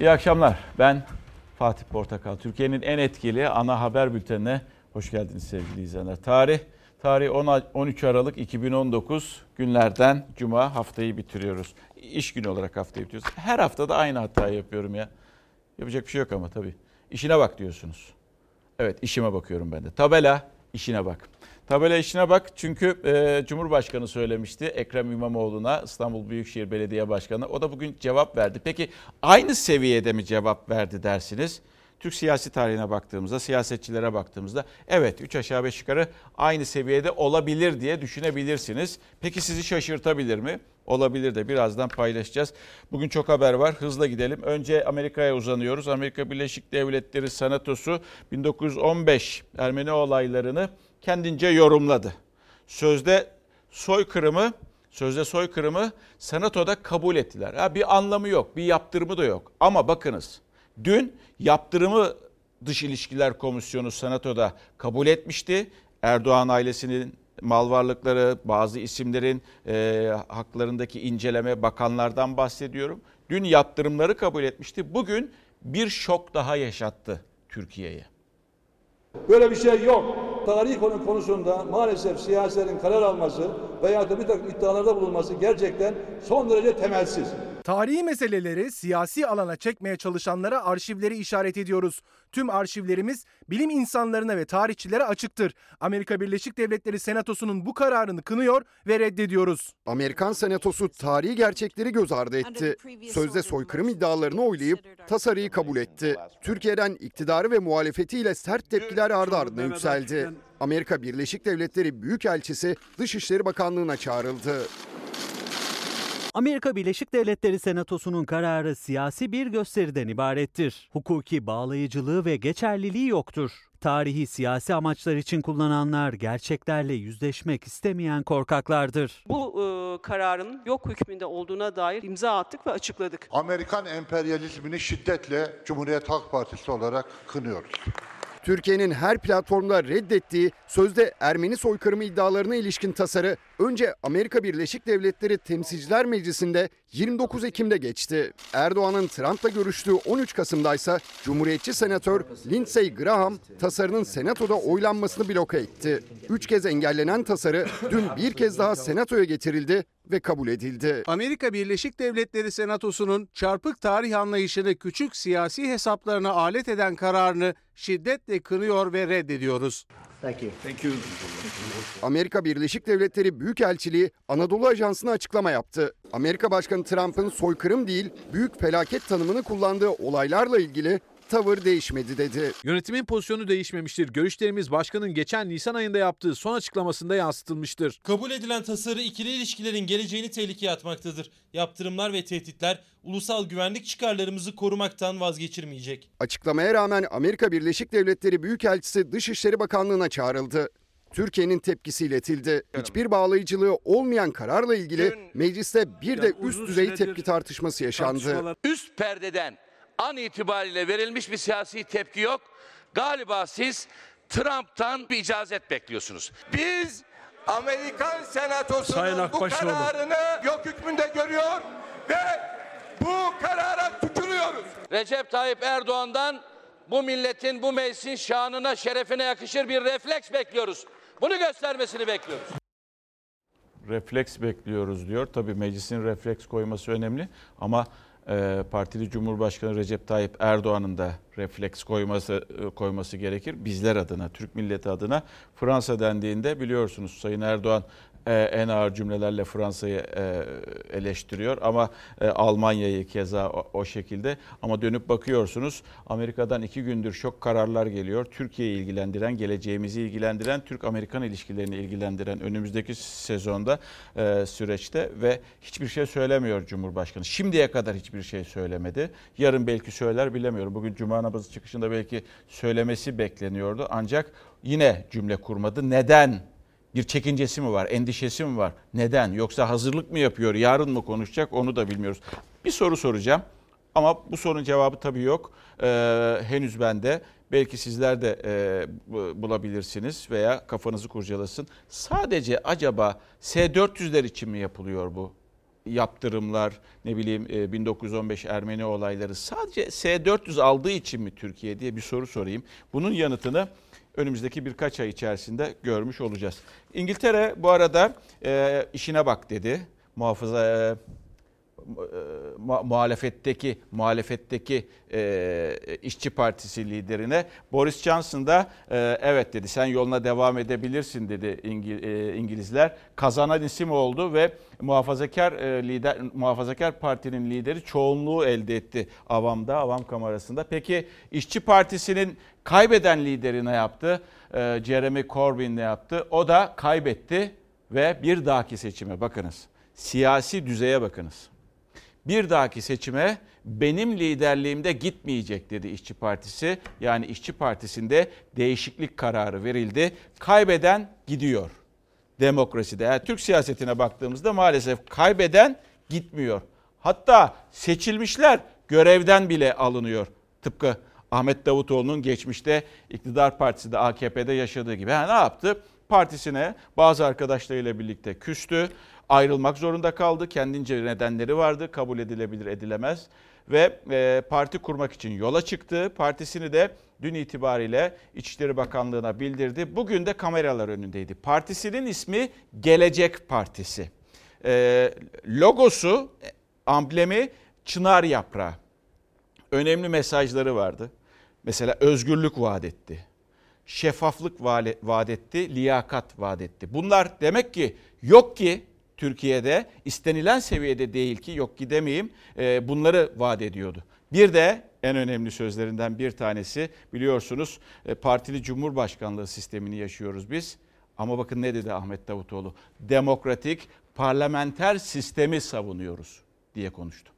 İyi akşamlar. Ben Fatih Portakal. Türkiye'nin en etkili ana haber bültenine hoş geldiniz sevgili izleyenler. Tarih Tarih 13 Aralık 2019 günlerden cuma haftayı bitiriyoruz. İş günü olarak haftayı bitiriyoruz. Her hafta da aynı hatayı yapıyorum ya. Yapacak bir şey yok ama tabii. İşine bak diyorsunuz. Evet işime bakıyorum ben de. Tabela işine bak. Tabela işine bak çünkü e, Cumhurbaşkanı söylemişti Ekrem İmamoğlu'na İstanbul Büyükşehir Belediye Başkanı. O da bugün cevap verdi. Peki aynı seviyede mi cevap verdi dersiniz? Türk siyasi tarihine baktığımızda, siyasetçilere baktığımızda evet 3 aşağı 5 yukarı aynı seviyede olabilir diye düşünebilirsiniz. Peki sizi şaşırtabilir mi? Olabilir de birazdan paylaşacağız. Bugün çok haber var. Hızla gidelim. Önce Amerika'ya uzanıyoruz. Amerika Birleşik Devletleri Senatosu 1915 Ermeni olaylarını kendince yorumladı. Sözde soykırımı sözde soykırımı senatoda kabul ettiler. Ha, bir anlamı yok, bir yaptırımı da yok. Ama bakınız dün yaptırımı Dış İlişkiler Komisyonu senatoda kabul etmişti. Erdoğan ailesinin mal varlıkları, bazı isimlerin e, haklarındaki inceleme bakanlardan bahsediyorum. Dün yaptırımları kabul etmişti. Bugün bir şok daha yaşattı Türkiye'ye. Böyle bir şey yok. Tarih konu konusunda maalesef siyasilerin karar alması veya da bir takım iddialarda bulunması gerçekten son derece temelsiz. Tarihi meseleleri siyasi alana çekmeye çalışanlara arşivleri işaret ediyoruz. Tüm arşivlerimiz bilim insanlarına ve tarihçilere açıktır. Amerika Birleşik Devletleri Senatosu'nun bu kararını kınıyor ve reddediyoruz. Amerikan Senatosu tarihi gerçekleri göz ardı etti. Sözde soykırım iddialarını oylayıp tasarıyı kabul etti. Türkiye'den iktidarı ve muhalefetiyle sert tepkiler ardı ardına yükseldi. Amerika Birleşik Devletleri Büyükelçisi Dışişleri Bakanlığı'na çağrıldı. Amerika Birleşik Devletleri Senatosu'nun kararı siyasi bir gösteriden ibarettir. Hukuki bağlayıcılığı ve geçerliliği yoktur. Tarihi siyasi amaçlar için kullananlar gerçeklerle yüzleşmek istemeyen korkaklardır. Bu e, kararın yok hükmünde olduğuna dair imza attık ve açıkladık. Amerikan emperyalizmini şiddetle Cumhuriyet Halk Partisi olarak kınıyoruz. Türkiye'nin her platformda reddettiği sözde Ermeni soykırımı iddialarına ilişkin tasarı önce Amerika Birleşik Devletleri Temsilciler Meclisi'nde 29 Ekim'de geçti. Erdoğan'ın Trump'la görüştüğü 13 Kasım'da ise Cumhuriyetçi Senatör Lindsey Graham tasarının Senato'da oylanmasını bloke etti. Üç kez engellenen tasarı dün bir kez daha Senato'ya getirildi ve kabul edildi. Amerika Birleşik Devletleri Senatosu'nun çarpık tarih anlayışını küçük siyasi hesaplarına alet eden kararını şiddetle kınıyor ve reddediyoruz. Thank you. Thank you. Amerika Birleşik Devletleri Büyükelçiliği Anadolu Ajansı'na açıklama yaptı. Amerika Başkanı Trump'ın soykırım değil, büyük felaket tanımını kullandığı olaylarla ilgili tavır değişmedi dedi. Yönetimin pozisyonu değişmemiştir. Görüşlerimiz başkanın geçen Nisan ayında yaptığı son açıklamasında yansıtılmıştır. Kabul edilen tasarı ikili ilişkilerin geleceğini tehlikeye atmaktadır. Yaptırımlar ve tehditler ulusal güvenlik çıkarlarımızı korumaktan vazgeçirmeyecek. Açıklamaya rağmen Amerika Birleşik Devletleri Büyükelçisi Dışişleri Bakanlığı'na çağrıldı. Türkiye'nin tepkisi iletildi. Hiçbir bağlayıcılığı olmayan kararla ilgili mecliste bir de üst düzey tepki tartışması yaşandı. Üst perdeden an itibariyle verilmiş bir siyasi tepki yok. Galiba siz Trump'tan bir icazet bekliyorsunuz. Biz Amerikan Senatosu'nun bu kararını yok hükmünde görüyor ve bu karara tükürüyoruz. Recep Tayyip Erdoğan'dan bu milletin, bu meclisin şanına, şerefine yakışır bir refleks bekliyoruz. Bunu göstermesini bekliyoruz. Refleks bekliyoruz diyor. Tabii meclisin refleks koyması önemli ama partili Cumhurbaşkanı Recep Tayyip Erdoğan'ın da refleks koyması e, koyması gerekir. Bizler adına, Türk milleti adına Fransa dendiğinde biliyorsunuz Sayın Erdoğan en ağır cümlelerle Fransa'yı e, eleştiriyor ama e, Almanya'yı keza o şekilde. Ama dönüp bakıyorsunuz Amerika'dan iki gündür şok kararlar geliyor. Türkiye'yi ilgilendiren, geleceğimizi ilgilendiren, Türk-Amerikan ilişkilerini ilgilendiren önümüzdeki sezonda süreçte ve hiçbir şey söylemiyor Cumhurbaşkanı. Şimdiye kadar hiçbir şey söylemedi. Yarın belki söyler bilemiyorum. Bugün Cuma namazı çıkışında belki söylemesi bekleniyordu. Ancak yine cümle kurmadı. Neden bir çekincesi mi var, endişesi mi var? Neden? Yoksa hazırlık mı yapıyor, yarın mı konuşacak onu da bilmiyoruz. Bir soru soracağım ama bu sorunun cevabı tabii yok. Ee, henüz bende. Belki sizler de e, bulabilirsiniz veya kafanızı kurcalasın. Sadece acaba S-400'ler için mi yapılıyor bu? yaptırımlar, ne bileyim e, 1915 Ermeni olayları sadece S-400 aldığı için mi Türkiye diye bir soru sorayım. Bunun yanıtını önümüzdeki birkaç ay içerisinde görmüş olacağız. İngiltere bu arada e, işine bak dedi. Muhafaza e, muhalefetteki muhalefetteki e, işçi partisi liderine Boris Johnson da e, evet dedi sen yoluna devam edebilirsin dedi İngi- e, İngilizler. Kazanan isim oldu ve muhafazakar e, lider muhafazakar partinin lideri çoğunluğu elde etti avamda avam kamerasında. Peki işçi partisinin kaybeden lideri ne yaptı? E, Jeremy Corbyn ne yaptı? O da kaybetti ve bir dahaki seçime bakınız. Siyasi düzeye bakınız bir dahaki seçime benim liderliğimde gitmeyecek dedi İşçi Partisi. Yani İşçi Partisi'nde değişiklik kararı verildi. Kaybeden gidiyor demokraside. Yani Türk siyasetine baktığımızda maalesef kaybeden gitmiyor. Hatta seçilmişler görevden bile alınıyor. Tıpkı Ahmet Davutoğlu'nun geçmişte iktidar partisi de AKP'de yaşadığı gibi. Ha, ne yaptı? Partisine bazı arkadaşlarıyla birlikte küstü ayrılmak zorunda kaldı. Kendince nedenleri vardı. Kabul edilebilir edilemez. Ve e, parti kurmak için yola çıktı. Partisini de dün itibariyle İçişleri Bakanlığı'na bildirdi. Bugün de kameralar önündeydi. Partisinin ismi Gelecek Partisi. E, logosu, amblemi çınar yaprağı. Önemli mesajları vardı. Mesela özgürlük vaat etti. Şeffaflık vaat etti, liyakat vaat etti. Bunlar demek ki yok ki Türkiye'de istenilen seviyede değil ki yok ki demeyeyim e, bunları vaat ediyordu. Bir de en önemli sözlerinden bir tanesi biliyorsunuz e, partili cumhurbaşkanlığı sistemini yaşıyoruz biz. Ama bakın ne dedi Ahmet Davutoğlu? Demokratik parlamenter sistemi savunuyoruz diye konuştu.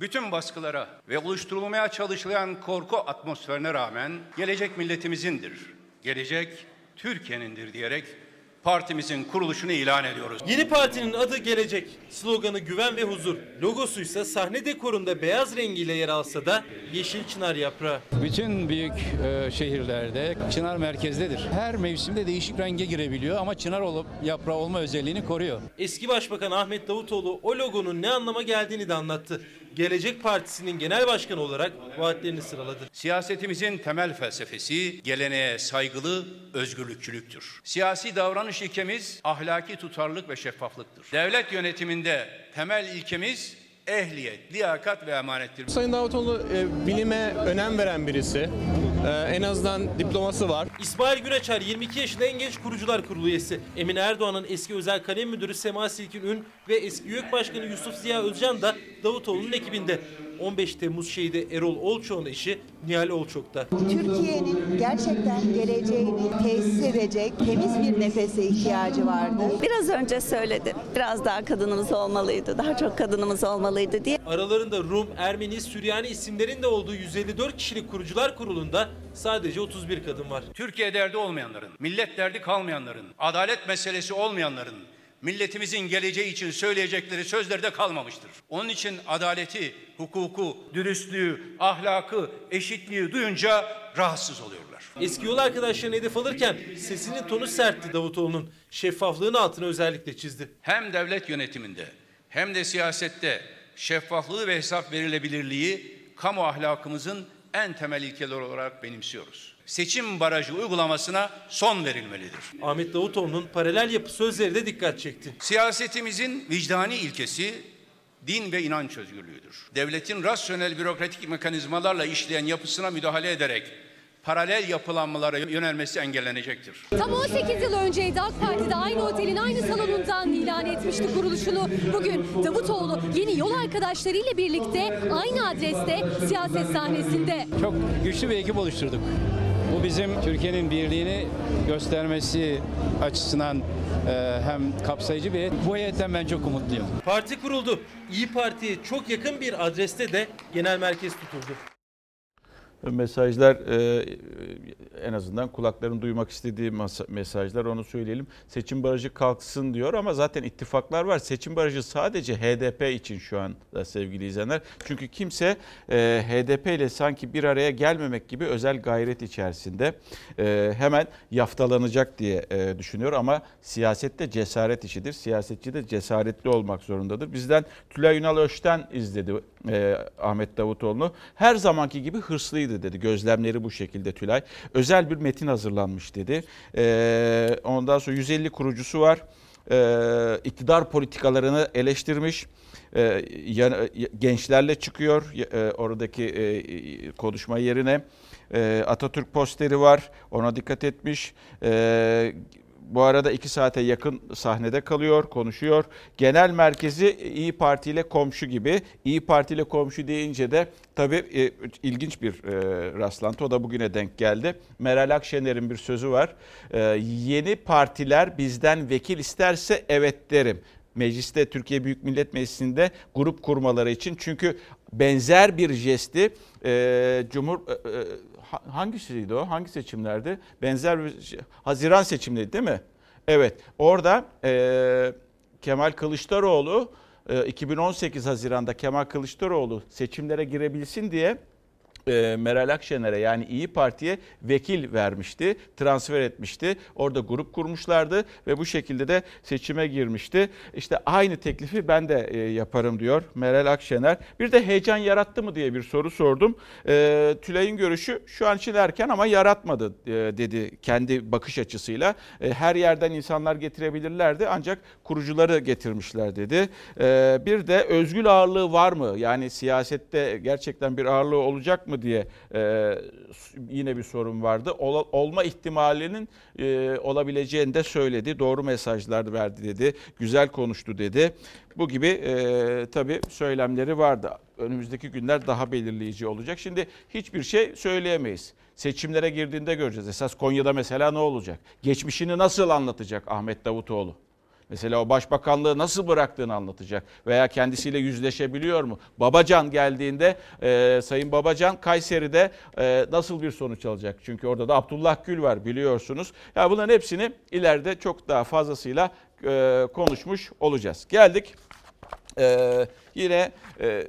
Bütün baskılara ve oluşturulmaya çalışılan korku atmosferine rağmen gelecek milletimizindir. Gelecek Türkiye'nindir diyerek partimizin kuruluşunu ilan ediyoruz. Yeni partinin adı Gelecek. Sloganı güven ve huzur. Logosu ise sahne dekorunda beyaz rengiyle yer alsa da yeşil çınar yaprağı. Bütün büyük e, şehirlerde çınar merkezdedir. Her mevsimde değişik renge girebiliyor ama çınar olup yaprağı olma özelliğini koruyor. Eski Başbakan Ahmet Davutoğlu o logonun ne anlama geldiğini de anlattı. Gelecek Partisi'nin genel başkanı olarak vaatlerini sıraladı. Siyasetimizin temel felsefesi geleneğe saygılı özgürlükçülüktür. Siyasi davranış ilkemiz ahlaki tutarlılık ve şeffaflıktır. Devlet yönetiminde temel ilkemiz ehliyet, liyakat ve emanettir. Sayın Davutoğlu e, bilime önem veren birisi. E, en azından diploması var. İsmail Güneçer 22 yaşında en genç kurucular kurulu üyesi. Emine Erdoğan'ın eski özel kalem müdürü Sema Silkin Ün ve eski YÖK Başkanı Yusuf Ziya Özcan da Davutoğlu'nun ekibinde. 15 Temmuz şehidi Erol Olçok'un eşi Nihal Olçok'ta. Türkiye'nin gerçekten geleceğini tesis edecek temiz bir nefese ihtiyacı vardı. Biraz önce söyledim. Biraz daha kadınımız olmalıydı. Daha çok kadınımız olmalıydı diye. Aralarında Rum, Ermeni, Süryani isimlerin de olduğu 154 kişilik kurucular kurulunda sadece 31 kadın var. Türkiye derdi olmayanların, millet derdi kalmayanların, adalet meselesi olmayanların, milletimizin geleceği için söyleyecekleri sözlerde kalmamıştır. Onun için adaleti, hukuku, dürüstlüğü, ahlakı, eşitliği duyunca rahatsız oluyorlar. Eski yol arkadaşlarını hedef alırken sesinin tonu sertti Davutoğlu'nun. Şeffaflığın altını özellikle çizdi. Hem devlet yönetiminde hem de siyasette şeffaflığı ve hesap verilebilirliği kamu ahlakımızın en temel ilkeleri olarak benimsiyoruz. Seçim barajı uygulamasına son verilmelidir. Ahmet Davutoğlu'nun paralel yapı sözleri de dikkat çekti. Siyasetimizin vicdani ilkesi din ve inanç özgürlüğüdür. Devletin rasyonel bürokratik mekanizmalarla işleyen yapısına müdahale ederek paralel yapılanmalara yönelmesi engellenecektir. Tam 18 yıl önceydi AK Parti'de aynı otelin aynı salonundan ilan etmişti kuruluşunu. Bugün Davutoğlu yeni yol arkadaşlarıyla birlikte aynı adreste siyaset sahnesinde. Çok güçlü bir ekip oluşturduk. Bu bizim Türkiye'nin birliğini göstermesi açısından e, hem kapsayıcı bir bu heyetten ben çok umutluyum. Parti kuruldu. İyi Parti'ye çok yakın bir adreste de genel merkez tutuldu. Mesajlar e, en azından kulakların duymak istediği mesajlar onu söyleyelim. Seçim barajı kalksın diyor ama zaten ittifaklar var. Seçim barajı sadece HDP için şu anda sevgili izleyenler. Çünkü kimse e, HDP ile sanki bir araya gelmemek gibi özel gayret içerisinde e, hemen yaftalanacak diye düşünüyor ama siyasette cesaret işidir. Siyasetçi de cesaretli olmak zorundadır. Bizden Tülay Ünal Öş'ten izledi Ahmet Davutoğlu'nu. Her zamanki gibi hırslıydı dedi. Gözlemleri bu şekilde Tülay. Özel bir metin hazırlanmış dedi. E, ondan sonra 150 kurucusu var. E, iktidar politikalarını eleştirmiş. E, gençlerle çıkıyor e, oradaki e, konuşma yerine. E, Atatürk posteri var. Ona dikkat etmiş. Bu arada iki saate yakın sahnede kalıyor, konuşuyor. Genel merkezi İyi Parti ile komşu gibi. İyi Parti ile komşu deyince de tabii e, ilginç bir e, rastlantı. O da bugüne denk geldi. Meral Akşener'in bir sözü var. E, yeni partiler bizden vekil isterse evet derim mecliste Türkiye Büyük Millet Meclisi'nde grup kurmaları için. Çünkü benzer bir jesti Cumhur hangisiydi o? Hangi seçimlerdi? Benzer bir şey, Haziran seçimleri değil mi? Evet. Orada e, Kemal Kılıçdaroğlu e, 2018 Haziran'da Kemal Kılıçdaroğlu seçimlere girebilsin diye e, Meral Akşener'e yani İyi Parti'ye vekil vermişti, transfer etmişti. Orada grup kurmuşlardı ve bu şekilde de seçime girmişti. İşte aynı teklifi ben de e, yaparım diyor Meral Akşener. Bir de heyecan yarattı mı diye bir soru sordum. E, Tülay'ın görüşü şu an için erken ama yaratmadı dedi kendi bakış açısıyla. Her yerden insanlar getirebilirlerdi ancak kurucuları getirmişler dedi. Bir de özgül ağırlığı var mı? Yani siyasette gerçekten bir ağırlığı olacak mı? Mı diye e, yine bir sorun vardı. Ol, olma ihtimalinin e, olabileceğini de söyledi. Doğru mesajlar verdi dedi. Güzel konuştu dedi. Bu gibi e, tabii söylemleri vardı. Önümüzdeki günler daha belirleyici olacak. Şimdi hiçbir şey söyleyemeyiz. Seçimlere girdiğinde göreceğiz. Esas Konya'da mesela ne olacak? Geçmişini nasıl anlatacak Ahmet Davutoğlu? Mesela o başbakanlığı nasıl bıraktığını anlatacak veya kendisiyle yüzleşebiliyor mu? Babacan geldiğinde e, Sayın Babacan Kayseri'de e, nasıl bir sonuç alacak? Çünkü orada da Abdullah Gül var biliyorsunuz. Ya yani bunların hepsini ileride çok daha fazlasıyla e, konuşmuş olacağız. Geldik e, yine e,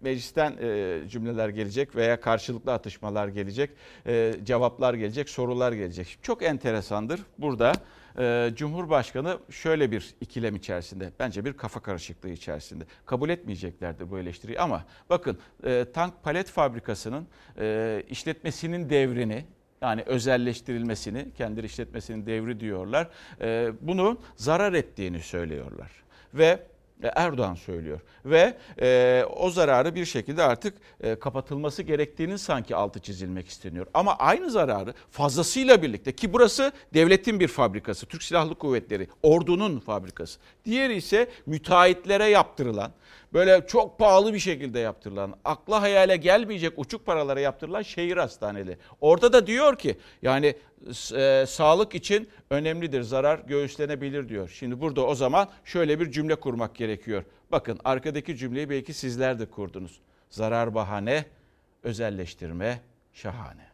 meclisten e, cümleler gelecek veya karşılıklı atışmalar gelecek, e, cevaplar gelecek, sorular gelecek. Çok enteresandır burada e, Cumhurbaşkanı şöyle bir ikilem içerisinde, bence bir kafa karışıklığı içerisinde. Kabul etmeyeceklerdir bu eleştiriyi ama bakın e, tank palet fabrikasının e, işletmesinin devrini yani özelleştirilmesini, kendi işletmesinin devri diyorlar. E, bunu zarar ettiğini söylüyorlar. Ve Erdoğan söylüyor ve e, o zararı bir şekilde artık e, kapatılması gerektiğinin sanki altı çizilmek isteniyor. Ama aynı zararı fazlasıyla birlikte ki burası devletin bir fabrikası, Türk Silahlı Kuvvetleri, ordunun fabrikası. Diğeri ise müteahhitlere yaptırılan böyle çok pahalı bir şekilde yaptırılan, akla hayale gelmeyecek uçuk paralara yaptırılan şehir hastaneleri. Orada da diyor ki yani e, sağlık için önemlidir, zarar göğüslenebilir diyor. Şimdi burada o zaman şöyle bir cümle kurmak gerekiyor. Bakın arkadaki cümleyi belki sizler de kurdunuz. Zarar bahane, özelleştirme şahane.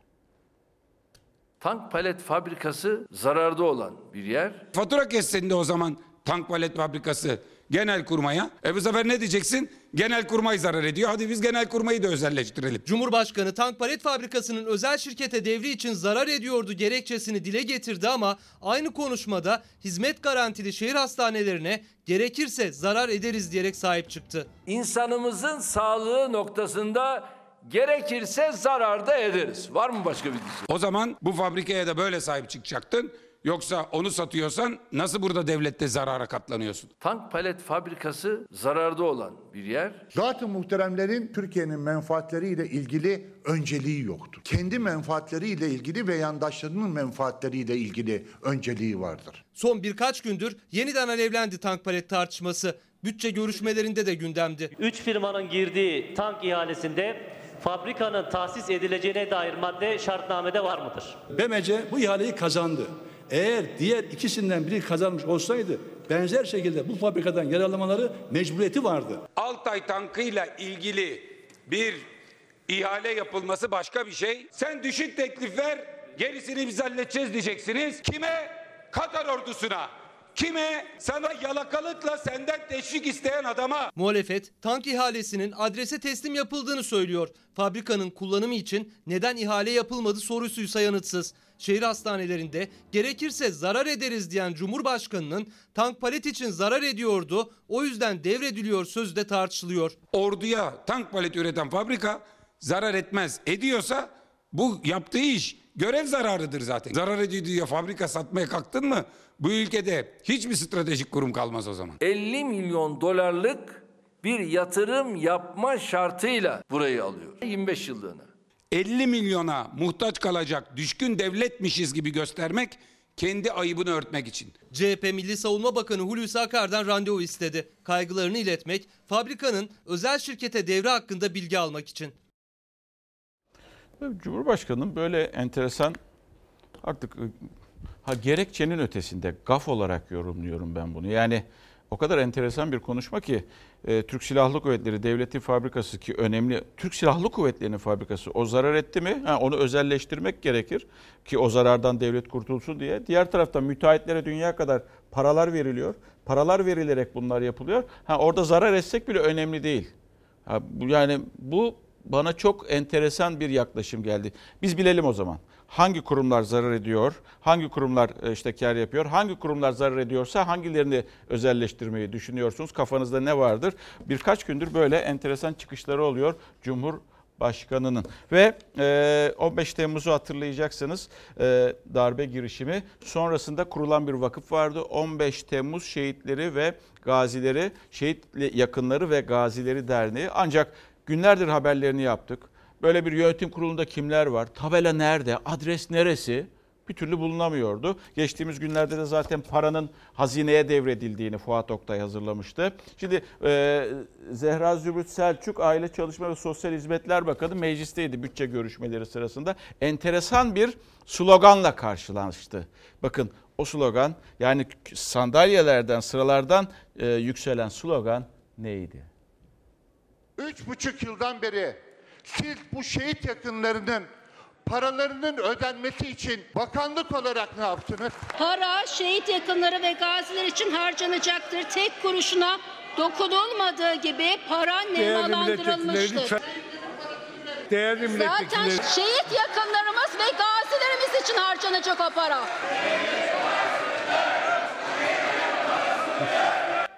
Tank palet fabrikası zararda olan bir yer. Fatura kessin de o zaman tank palet fabrikası genel kurmaya. E bu sefer ne diyeceksin? Genel kurmay zarar ediyor. Hadi biz genel kurmayı da özelleştirelim. Cumhurbaşkanı tank palet fabrikasının özel şirkete devri için zarar ediyordu gerekçesini dile getirdi ama aynı konuşmada hizmet garantili şehir hastanelerine gerekirse zarar ederiz diyerek sahip çıktı. İnsanımızın sağlığı noktasında gerekirse zarar da ederiz. Var mı başka bir diyeceğim? O zaman bu fabrikaya da böyle sahip çıkacaktın. Yoksa onu satıyorsan nasıl burada devlette zarara katlanıyorsun? Tank palet fabrikası zararda olan bir yer. Zaten muhteremlerin Türkiye'nin menfaatleriyle ilgili önceliği yoktur. Kendi menfaatleriyle ilgili ve yandaşlarının menfaatleriyle ilgili önceliği vardır. Son birkaç gündür yeniden alevlendi tank palet tartışması. Bütçe görüşmelerinde de gündemdi. Üç firmanın girdiği tank ihalesinde fabrikanın tahsis edileceğine dair madde şartnamede var mıdır? BMC bu ihaleyi kazandı. Eğer diğer ikisinden biri kazanmış olsaydı benzer şekilde bu fabrikadan yararlamaları mecburiyeti vardı. Altay tankıyla ilgili bir İhale yapılması başka bir şey. Sen düşük teklif ver, gerisini biz halledeceğiz diyeceksiniz. Kime? Katar ordusuna. Kime? Sana yalakalıkla senden teşvik isteyen adama. Muhalefet tank ihalesinin adrese teslim yapıldığını söylüyor. Fabrikanın kullanımı için neden ihale yapılmadı sorusuysa yanıtsız. Şehir hastanelerinde gerekirse zarar ederiz diyen Cumhurbaşkanı'nın tank palet için zarar ediyordu o yüzden devrediliyor sözü de tartışılıyor. Orduya tank paleti üreten fabrika zarar etmez. Ediyorsa bu yaptığı iş görev zararıdır zaten. Zarar ediyor diye fabrika satmaya kalktın mı bu ülkede hiçbir stratejik kurum kalmaz o zaman. 50 milyon dolarlık bir yatırım yapma şartıyla burayı alıyor. 25 yıllığına. 50 milyona muhtaç kalacak düşkün devletmişiz gibi göstermek kendi ayıbını örtmek için. CHP Milli Savunma Bakanı Hulusi Akar'dan randevu istedi. Kaygılarını iletmek, fabrikanın özel şirkete devre hakkında bilgi almak için. Cumhurbaşkanı'nın böyle enteresan artık ha gerekçenin ötesinde gaf olarak yorumluyorum ben bunu. Yani o kadar enteresan bir konuşma ki e, Türk Silahlı Kuvvetleri Devleti Fabrikası ki önemli Türk Silahlı Kuvvetleri'nin fabrikası o zarar etti mi? Ha, onu özelleştirmek gerekir ki o zarardan devlet kurtulsun diye. Diğer taraftan müteahhitlere dünya kadar paralar veriliyor. Paralar verilerek bunlar yapılıyor. Ha, orada zarar etsek bile önemli değil. Ha, yani bu bana çok enteresan bir yaklaşım geldi. Biz bilelim o zaman. Hangi kurumlar zarar ediyor? Hangi kurumlar e, işte kar yapıyor? Hangi kurumlar zarar ediyorsa hangilerini özelleştirmeyi düşünüyorsunuz? Kafanızda ne vardır? Birkaç gündür böyle enteresan çıkışları oluyor Cumhurbaşkanının. Ve 15 Temmuz'u hatırlayacaksınız e, darbe girişimi. Sonrasında kurulan bir vakıf vardı. 15 Temmuz Şehitleri ve Gazileri, Şehit Yakınları ve Gazileri Derneği. Ancak günlerdir haberlerini yaptık. Böyle bir yönetim kurulunda kimler var? Tabela nerede? Adres neresi? Bir türlü bulunamıyordu. Geçtiğimiz günlerde de zaten paranın hazineye devredildiğini Fuat Oktay hazırlamıştı. Şimdi e, Zehra Zümrüt Selçuk Aile Çalışma ve Sosyal Hizmetler Bakanı meclisteydi bütçe görüşmeleri sırasında. Enteresan bir sloganla karşılaştı. Bakın o slogan yani sandalyelerden sıralardan e, yükselen slogan neydi? Üç buçuk yıldan beri siz bu şehit yakınlarının paralarının ödenmesi için bakanlık olarak ne yaptınız? Para şehit yakınları ve gaziler için harcanacaktır. Tek kuruşuna dokunulmadığı gibi para nemalandırılmıştır. Değerli Zaten şehit yakınlarımız ve gazilerimiz için harcanacak o para.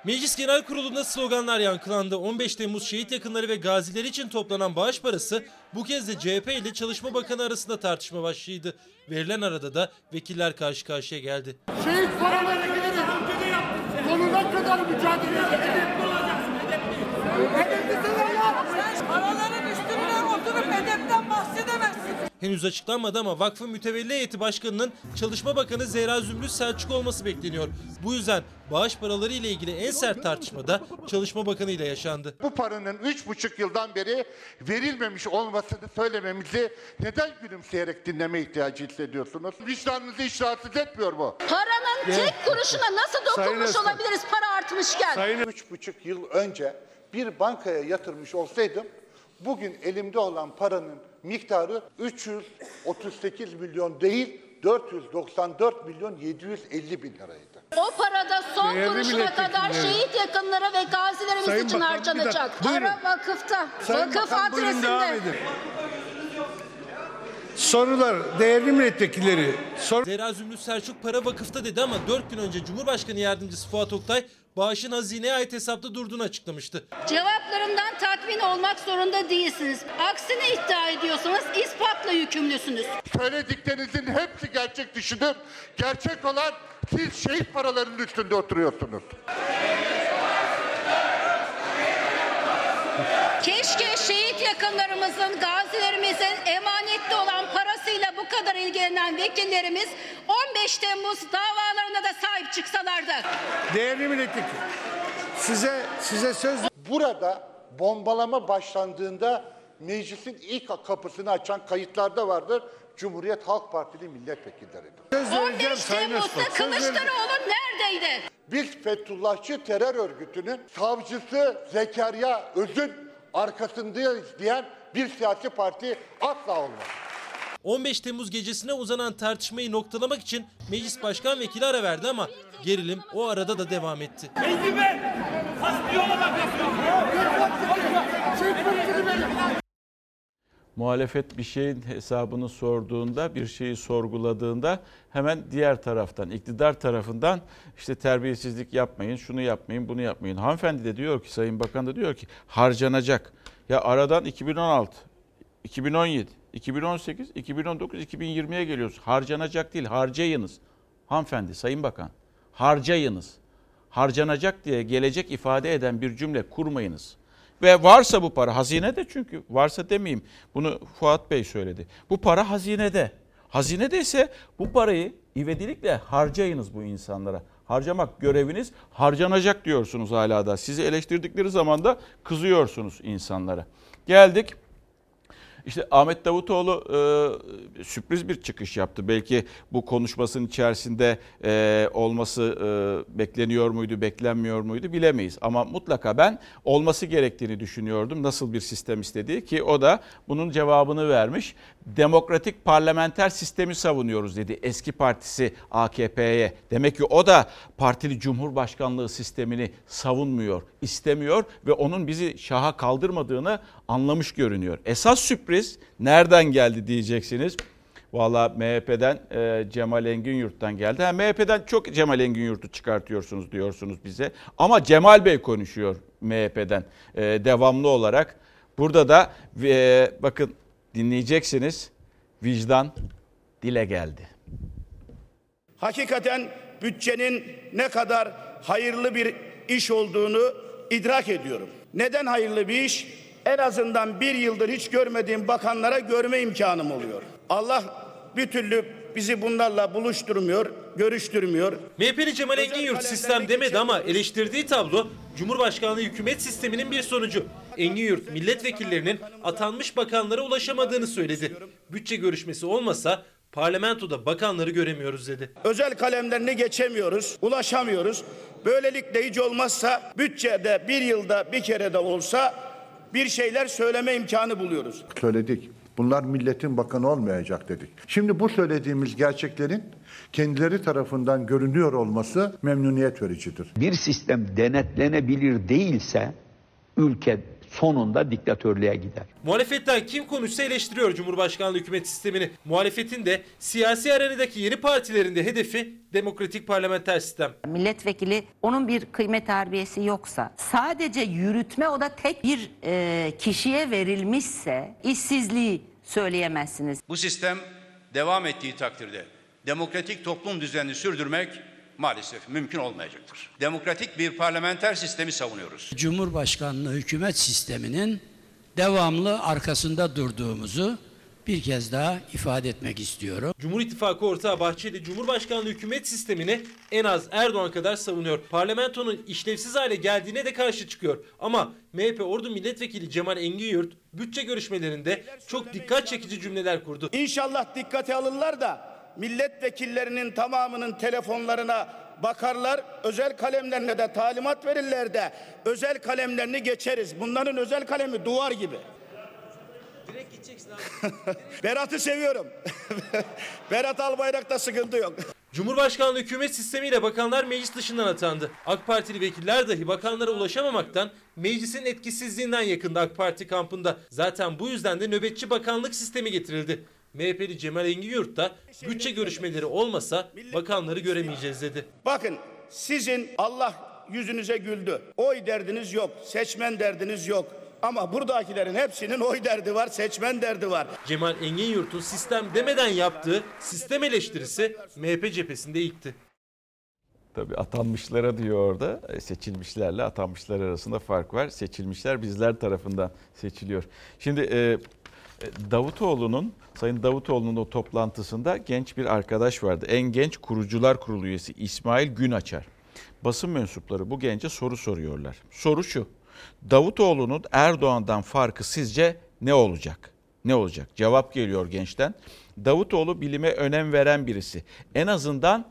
Meclis Genel Kurulu'nda sloganlar yankılandı. 15 Temmuz şehit yakınları ve gaziler için toplanan bağış parası bu kez de CHP ile Çalışma Bakanı arasında tartışma başlıydı. Verilen arada da vekiller karşı karşıya geldi. Şehit paraları gidelim. Sonuna kadar mücadele edelim. Paraların üstüne oturup edepten bahsedemezsin. Henüz açıklanmadı ama vakfın mütevelli heyeti başkanının Çalışma Bakanı Zehra Zümrüt Selçuk olması bekleniyor. Bu yüzden bağış paraları ile ilgili en sert tartışmada Çalışma Bakanı ile yaşandı. Bu paranın üç buçuk yıldan beri verilmemiş olmasını söylememizi neden gülümseyerek dinleme ihtiyacı hissediyorsunuz? Vicdanınızı hiç rahatsız etmiyor mu? Paranın tek kuruşuna nasıl dokunmuş Sayın olabiliriz para artmışken? Sayın Üç buçuk yıl önce bir bankaya yatırmış olsaydım bugün elimde olan paranın miktarı 338 milyon değil 494 milyon 750 bin liraydı. O parada son Değerli kuruşuna kadar şehit yakınları ve gazilerimiz Sayın için Bakan, harcanacak. Buyurun. Para vakıfta. Sayın Vakıf Bakan, buyurun devam adresinde. edin. Sorular değerli milletvekilleri. Sor Zehra Zümrüt Selçuk para vakıfta dedi ama 4 gün önce Cumhurbaşkanı Yardımcısı Fuat Oktay bağışın hazineye ait hesapta durduğunu açıklamıştı. Cevaplarımdan tatmin olmak zorunda değilsiniz. Aksini iddia ediyorsanız ispatla yükümlüsünüz. Söylediklerinizin hepsi gerçek dışıdır. Gerçek olan siz şehit paralarının üstünde oturuyorsunuz. Keşke şehit yakınlarımızın, gazilerimizin emanette olan parasıyla bu kadar ilgilenen vekillerimiz 15 Temmuz davalarına da sahip çıksalardı. değerli milletvekili. Size size söz Burada bombalama başlandığında meclisin ilk kapısını açan kayıtlarda vardır. Cumhuriyet Halk Partili vereceğim 15 Sayın Temmuz'da. Kılıçdaroğlu neredeydi? Biz Fethullahçı terör örgütünün savcısı Zekeriya Öz'ün arkasındayız diyen bir siyasi parti asla olmaz. 15 Temmuz gecesine uzanan tartışmayı noktalamak için meclis başkan vekili ara verdi ama gerilim o arada da devam etti. Muhalefet bir şeyin hesabını sorduğunda, bir şeyi sorguladığında hemen diğer taraftan, iktidar tarafından işte terbiyesizlik yapmayın, şunu yapmayın, bunu yapmayın. Hanımefendi de diyor ki, Sayın Bakan da diyor ki harcanacak. Ya aradan 2016, 2017, 2018, 2019, 2020'ye geliyoruz. Harcanacak değil, harcayınız. Hanımefendi, Sayın Bakan, harcayınız. Harcanacak diye gelecek ifade eden bir cümle kurmayınız. Ve varsa bu para hazinede çünkü varsa demeyeyim bunu Fuat Bey söyledi. Bu para hazinede. Hazinede ise bu parayı ivedilikle harcayınız bu insanlara. Harcamak göreviniz harcanacak diyorsunuz hala da. Sizi eleştirdikleri zaman da kızıyorsunuz insanlara. Geldik işte Ahmet Davutoğlu e, sürpriz bir çıkış yaptı. Belki bu konuşmasının içerisinde e, olması e, bekleniyor muydu, beklenmiyor muydu bilemeyiz. Ama mutlaka ben olması gerektiğini düşünüyordum. Nasıl bir sistem istediği ki o da bunun cevabını vermiş. Demokratik parlamenter sistemi savunuyoruz dedi eski partisi AKP'ye. Demek ki o da partili cumhurbaşkanlığı sistemini savunmuyor, istemiyor ve onun bizi şaha kaldırmadığını anlamış görünüyor. Esas sürpriz nereden geldi diyeceksiniz. Valla MHP'den e, Cemal Engin Yurt'tan geldi. Ha, MHP'den çok Cemal Engin Yurt'u çıkartıyorsunuz diyorsunuz bize. Ama Cemal Bey konuşuyor MHP'den e, devamlı olarak. Burada da e, bakın dinleyeceksiniz vicdan dile geldi. Hakikaten bütçenin ne kadar hayırlı bir iş olduğunu idrak ediyorum. Neden hayırlı bir iş? En azından bir yıldır hiç görmediğim bakanlara görme imkanım oluyor. Allah bir türlü bizi bunlarla buluşturmuyor, görüştürmüyor. MHP'li Cemal Engin Yurt sistem demedi ama eleştirdiği tablo Cumhurbaşkanlığı hükümet sisteminin bir sonucu. Engin Yurt milletvekillerinin atanmış bakanlara ulaşamadığını söyledi. Bütçe görüşmesi olmasa parlamentoda bakanları göremiyoruz dedi. Özel kalemlerini geçemiyoruz, ulaşamıyoruz. Böylelikle hiç olmazsa bütçede bir yılda bir kere de olsa bir şeyler söyleme imkanı buluyoruz. Söyledik. Bunlar milletin bakanı olmayacak dedik. Şimdi bu söylediğimiz gerçeklerin kendileri tarafından görünüyor olması memnuniyet vericidir. Bir sistem denetlenebilir değilse ülke sonunda diktatörlüğe gider. Muhalefetten kim konuşsa eleştiriyor Cumhurbaşkanlığı hükümet sistemini. Muhalefetin de siyasi arenadaki yeni partilerin de hedefi demokratik parlamenter sistem. Milletvekili onun bir kıymet terbiyesi yoksa sadece yürütme o da tek bir e, kişiye verilmişse işsizliği söyleyemezsiniz. Bu sistem devam ettiği takdirde demokratik toplum düzenini sürdürmek maalesef mümkün olmayacaktır. Demokratik bir parlamenter sistemi savunuyoruz. Cumhurbaşkanlığı hükümet sisteminin devamlı arkasında durduğumuzu bir kez daha ifade etmek istiyorum. Cumhur İttifakı ortağı Bahçeli Cumhurbaşkanlığı hükümet sistemini en az Erdoğan kadar savunuyor. Parlamentonun işlevsiz hale geldiğine de karşı çıkıyor. Ama MHP Ordu Milletvekili Cemal Engin Yurt bütçe görüşmelerinde çok dikkat çekici cümleler kurdu. İnşallah dikkate alırlar da milletvekillerinin tamamının telefonlarına bakarlar, özel kalemlerine de talimat verirler de özel kalemlerini geçeriz. Bunların özel kalemi duvar gibi. Direkt gideceksin abi. Berat'ı seviyorum. Berat Albayrak'ta sıkıntı yok. Cumhurbaşkanlığı hükümet sistemiyle bakanlar meclis dışından atandı. AK Partili vekiller dahi bakanlara ulaşamamaktan meclisin etkisizliğinden yakında AK Parti kampında. Zaten bu yüzden de nöbetçi bakanlık sistemi getirildi. MHP'li Cemal Engin Yurt da bütçe görüşmeleri olmasa bakanları göremeyeceğiz dedi. Bakın sizin Allah yüzünüze güldü. Oy derdiniz yok, seçmen derdiniz yok. Ama buradakilerin hepsinin oy derdi var, seçmen derdi var. Cemal Engin Yurt'un sistem demeden yaptığı sistem eleştirisi MHP cephesinde ilkti. Tabii atanmışlara diyor orada e, seçilmişlerle atanmışlar arasında fark var. Seçilmişler bizler tarafından seçiliyor. Şimdi e, Davutoğlu'nun Sayın Davutoğlu'nun o toplantısında genç bir arkadaş vardı. En genç kurucular kurulu üyesi İsmail Günaçar. Basın mensupları bu gence soru soruyorlar. Soru şu. Davutoğlu'nun Erdoğan'dan farkı sizce ne olacak? Ne olacak? Cevap geliyor gençten. Davutoğlu bilime önem veren birisi. En azından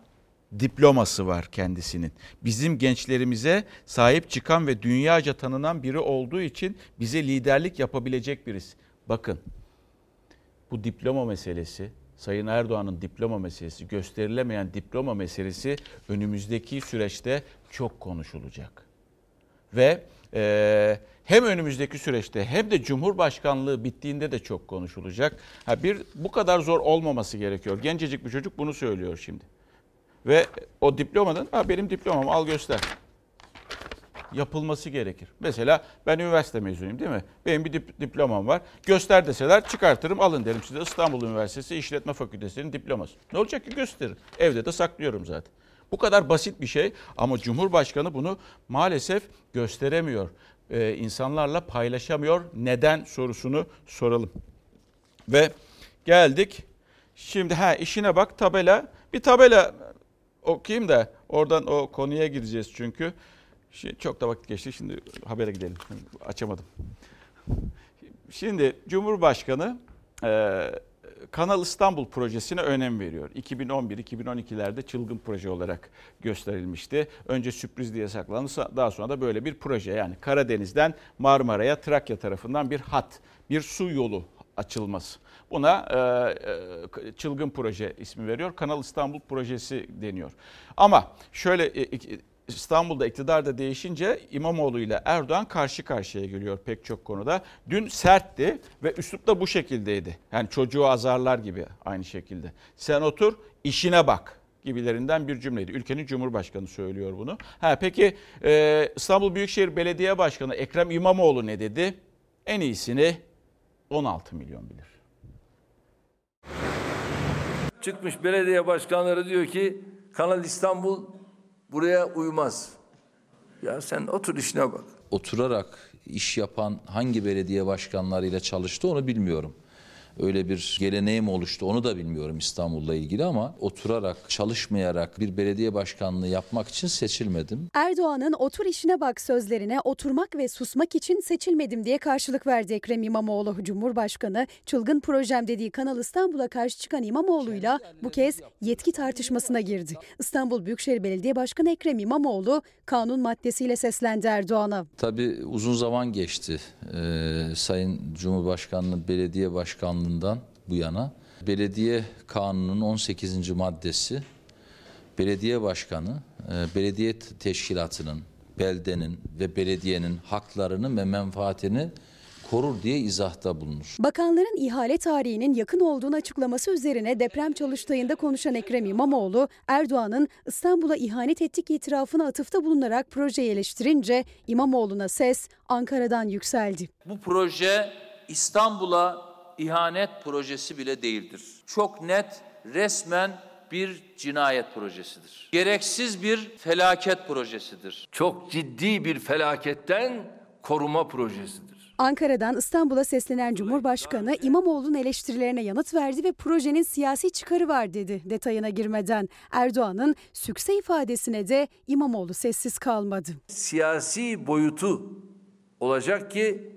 diploması var kendisinin. Bizim gençlerimize sahip çıkan ve dünyaca tanınan biri olduğu için bize liderlik yapabilecek birisi. Bakın bu diploma meselesi, Sayın Erdoğan'ın diploma meselesi, gösterilemeyen diploma meselesi önümüzdeki süreçte çok konuşulacak. Ve e, hem önümüzdeki süreçte hem de Cumhurbaşkanlığı bittiğinde de çok konuşulacak. Ha bir bu kadar zor olmaması gerekiyor. Gencecik bir çocuk bunu söylüyor şimdi. Ve o diplomanın ha benim diplomam al göster. Yapılması gerekir. Mesela ben üniversite mezunuyum değil mi? Benim bir dip, diplomam var. Göster deseler çıkartırım alın derim size İstanbul Üniversitesi İşletme Fakültesi'nin diploması. Ne olacak ki gösteririm. Evde de saklıyorum zaten. Bu kadar basit bir şey ama Cumhurbaşkanı bunu maalesef gösteremiyor. Ee, insanlarla paylaşamıyor. Neden sorusunu soralım. Ve geldik. Şimdi ha işine bak tabela. Bir tabela okuyayım da oradan o konuya gideceğiz çünkü. Şimdi çok da vakit geçti. Şimdi habere gidelim. Açamadım. Şimdi Cumhurbaşkanı e, Kanal İstanbul projesine önem veriyor. 2011-2012'lerde çılgın proje olarak gösterilmişti. Önce sürpriz diye saklandı. Daha sonra da böyle bir proje yani Karadeniz'den Marmara'ya Trakya tarafından bir hat, bir su yolu açılması. Buna e, çılgın proje ismi veriyor. Kanal İstanbul projesi deniyor. Ama şöyle e, İstanbul'da iktidar da değişince İmamoğlu ile Erdoğan karşı karşıya geliyor pek çok konuda. Dün sertti ve üslup da bu şekildeydi. Yani çocuğu azarlar gibi aynı şekilde. Sen otur işine bak gibilerinden bir cümleydi. Ülkenin Cumhurbaşkanı söylüyor bunu. Ha peki e, İstanbul Büyükşehir Belediye Başkanı Ekrem İmamoğlu ne dedi? En iyisini 16 milyon bilir. Çıkmış belediye başkanları diyor ki Kanal İstanbul buraya uymaz. Ya sen otur işine bak. Oturarak iş yapan hangi belediye başkanlarıyla çalıştı onu bilmiyorum öyle bir geleneğim oluştu onu da bilmiyorum İstanbul'la ilgili ama oturarak çalışmayarak bir belediye başkanlığı yapmak için seçilmedim. Erdoğan'ın otur işine bak sözlerine oturmak ve susmak için seçilmedim diye karşılık verdi Ekrem İmamoğlu. Cumhurbaşkanı çılgın projem dediği Kanal İstanbul'a karşı çıkan İmamoğlu'yla bu kez yetki tartışmasına girdi. İstanbul Büyükşehir Belediye Başkanı Ekrem İmamoğlu kanun maddesiyle seslendi Erdoğan'a. Tabii uzun zaman geçti. Ee, Sayın Cumhurbaşkanlığı Belediye Başkanlığı Bakanlığı'ndan bu yana belediye kanununun 18. maddesi belediye başkanı e, belediye teşkilatının, beldenin ve belediyenin haklarını ve menfaatini korur diye izahta bulunur. Bakanların ihale tarihinin yakın olduğunu açıklaması üzerine deprem çalıştayında konuşan Ekrem İmamoğlu, Erdoğan'ın İstanbul'a ihanet ettik itirafına atıfta bulunarak projeyi eleştirince İmamoğlu'na ses Ankara'dan yükseldi. Bu proje İstanbul'a ihanet projesi bile değildir. Çok net, resmen bir cinayet projesidir. Gereksiz bir felaket projesidir. Çok ciddi bir felaketten koruma projesidir. Ankara'dan İstanbul'a seslenen Cumhurbaşkanı İmamoğlu'nun eleştirilerine yanıt verdi ve projenin siyasi çıkarı var dedi detayına girmeden. Erdoğan'ın sükse ifadesine de İmamoğlu sessiz kalmadı. Siyasi boyutu olacak ki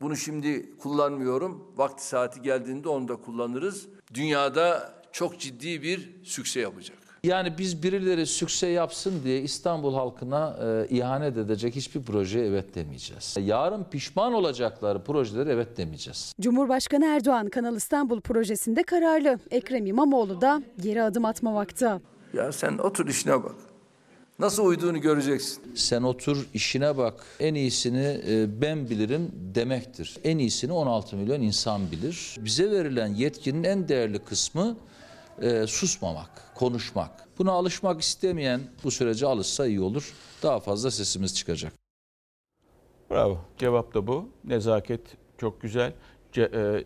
bunu şimdi kullanmıyorum. Vakti saati geldiğinde onu da kullanırız. Dünyada çok ciddi bir sükse yapacak. Yani biz birileri sükse yapsın diye İstanbul halkına e, ihanet edecek hiçbir projeye evet demeyeceğiz. Yarın pişman olacakları projelere evet demeyeceğiz. Cumhurbaşkanı Erdoğan Kanal İstanbul projesinde kararlı. Ekrem İmamoğlu da geri adım atmamakta. Ya sen otur işine bak. Nasıl uyduğunu göreceksin. Sen otur işine bak. En iyisini e, ben bilirim demektir. En iyisini 16 milyon insan bilir. Bize verilen yetkinin en değerli kısmı e, susmamak, konuşmak. Buna alışmak istemeyen bu sürece alışsa iyi olur. Daha fazla sesimiz çıkacak. Bravo. Cevap da bu. Nezaket çok güzel. Ce, e,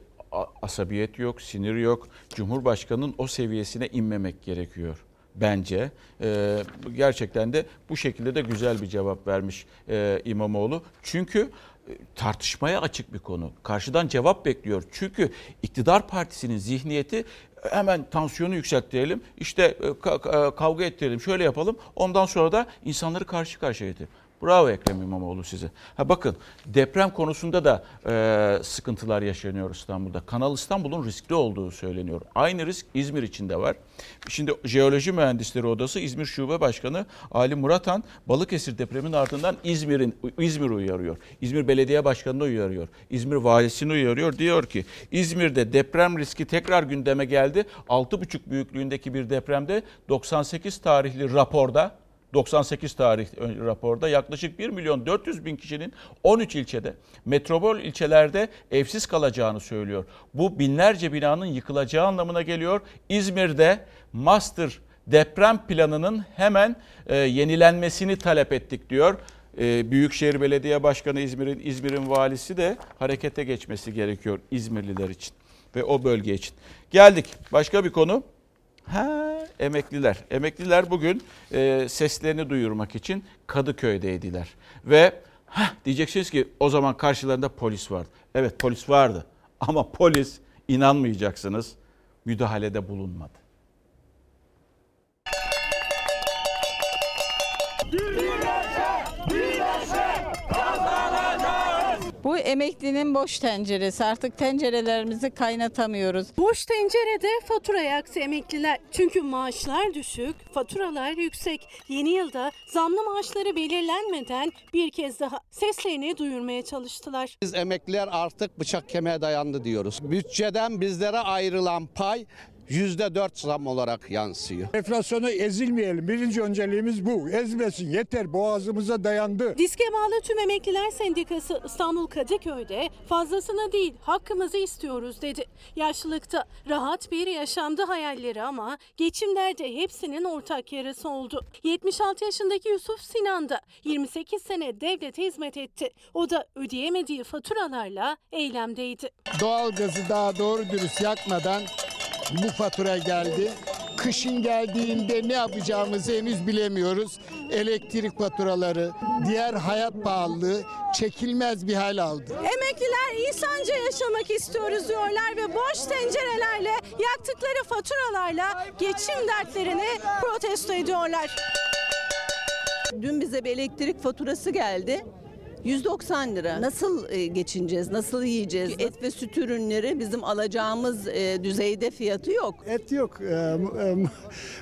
asabiyet yok, sinir yok. Cumhurbaşkanının o seviyesine inmemek gerekiyor bence. E, gerçekten de bu şekilde de güzel bir cevap vermiş e, İmamoğlu. Çünkü e, tartışmaya açık bir konu. Karşıdan cevap bekliyor. Çünkü iktidar partisinin zihniyeti hemen tansiyonu yükselttirelim, işte e, kavga ettirelim, şöyle yapalım. Ondan sonra da insanları karşı karşıya getirelim. Bravo Ekrem İmamoğlu size. Ha bakın deprem konusunda da e, sıkıntılar yaşanıyor İstanbul'da. Kanal İstanbul'un riskli olduğu söyleniyor. Aynı risk İzmir için de var. Şimdi Jeoloji Mühendisleri Odası İzmir Şube Başkanı Ali Muratan Balıkesir depremin ardından İzmir'in İzmir uyarıyor. İzmir Belediye Başkanı'nı uyarıyor. İzmir Valisi'ni uyarıyor. Diyor ki İzmir'de deprem riski tekrar gündeme geldi. 6,5 büyüklüğündeki bir depremde 98 tarihli raporda 98 tarih raporda yaklaşık 1 milyon 400 bin kişinin 13 ilçede, metropol ilçelerde evsiz kalacağını söylüyor. Bu binlerce binanın yıkılacağı anlamına geliyor. İzmir'de master deprem planının hemen e, yenilenmesini talep ettik diyor. E, Büyükşehir Belediye Başkanı İzmir'in İzmir'in valisi de harekete geçmesi gerekiyor İzmirliler için ve o bölge için. Geldik başka bir konu. Ha, emekliler. Emekliler bugün e, seslerini duyurmak için Kadıköy'deydiler. Ve ha diyeceksiniz ki o zaman karşılarında polis vardı. Evet polis vardı ama polis inanmayacaksınız müdahalede bulunmadı. Bu emeklinin boş tenceresi. Artık tencerelerimizi kaynatamıyoruz. Boş tencerede fatura yaktı emekliler. Çünkü maaşlar düşük, faturalar yüksek. Yeni yılda zamlı maaşları belirlenmeden bir kez daha seslerini duyurmaya çalıştılar. Biz emekliler artık bıçak kemiğe dayandı diyoruz. Bütçeden bizlere ayrılan pay %4 zam olarak yansıyor. Enflasyona ezilmeyelim. Birinci önceliğimiz bu. Ezmesin yeter boğazımıza dayandı. Diske bağlı tüm emekliler sendikası İstanbul Kadıköy'de fazlasını değil hakkımızı istiyoruz dedi. Yaşlılıkta rahat bir yaşamdı hayalleri ama geçim derdi hepsinin ortak yarası oldu. 76 yaşındaki Yusuf Sinan da 28 sene devlete hizmet etti. O da ödeyemediği faturalarla eylemdeydi. Doğalgazı daha doğru dürüst yakmadan bu fatura geldi. Kışın geldiğinde ne yapacağımızı henüz bilemiyoruz. Elektrik faturaları, diğer hayat pahalılığı çekilmez bir hal aldı. Emekliler insanca yaşamak istiyoruz diyorlar ve boş tencerelerle yaktıkları faturalarla geçim dertlerini protesto ediyorlar. Dün bize bir elektrik faturası geldi. 190 lira. Nasıl e, geçineceğiz? Nasıl yiyeceğiz? Et ve süt ürünleri bizim alacağımız e, düzeyde fiyatı yok. Et yok. Ee,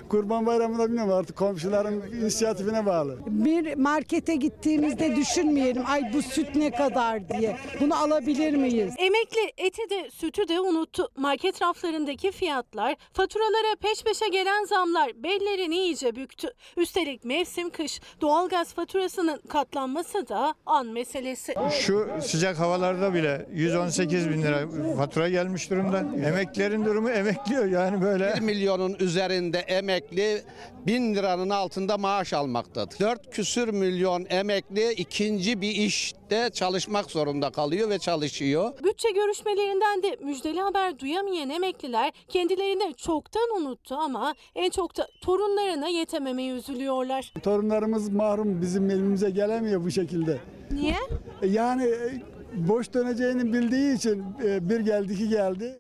Kurban Bayramı'nda bilmiyorum artık komşuların inisiyatifine bağlı. Bir markete gittiğimizde düşünmeyelim ay bu süt ne kadar diye. Bunu alabilir miyiz? Emekli eti de sütü de unuttu. Market raflarındaki fiyatlar, faturalara peş peşe gelen zamlar bellerini iyice büktü. Üstelik mevsim kış, doğalgaz faturasının katlanması da an meselesi. Şu sıcak havalarda bile 118 bin lira fatura gelmiş durumda. Emeklilerin durumu emekliyor yani böyle. 1 milyonun üzerinde emekli 1000 liranın altında maaş almaktadır. 4 küsür milyon emekli ikinci bir işte çalışmak zorunda kalıyor ve çalışıyor. Bütçe görüşmelerinden de müjdeli haber duyamayan emekliler kendilerini çoktan unuttu ama en çok da torunlarına yetememeye üzülüyorlar. Torunlarımız mahrum bizim elimize gelemiyor bu şekilde. Niye? Yani e, boş döneceğini bildiği için e, bir geldi ki geldi.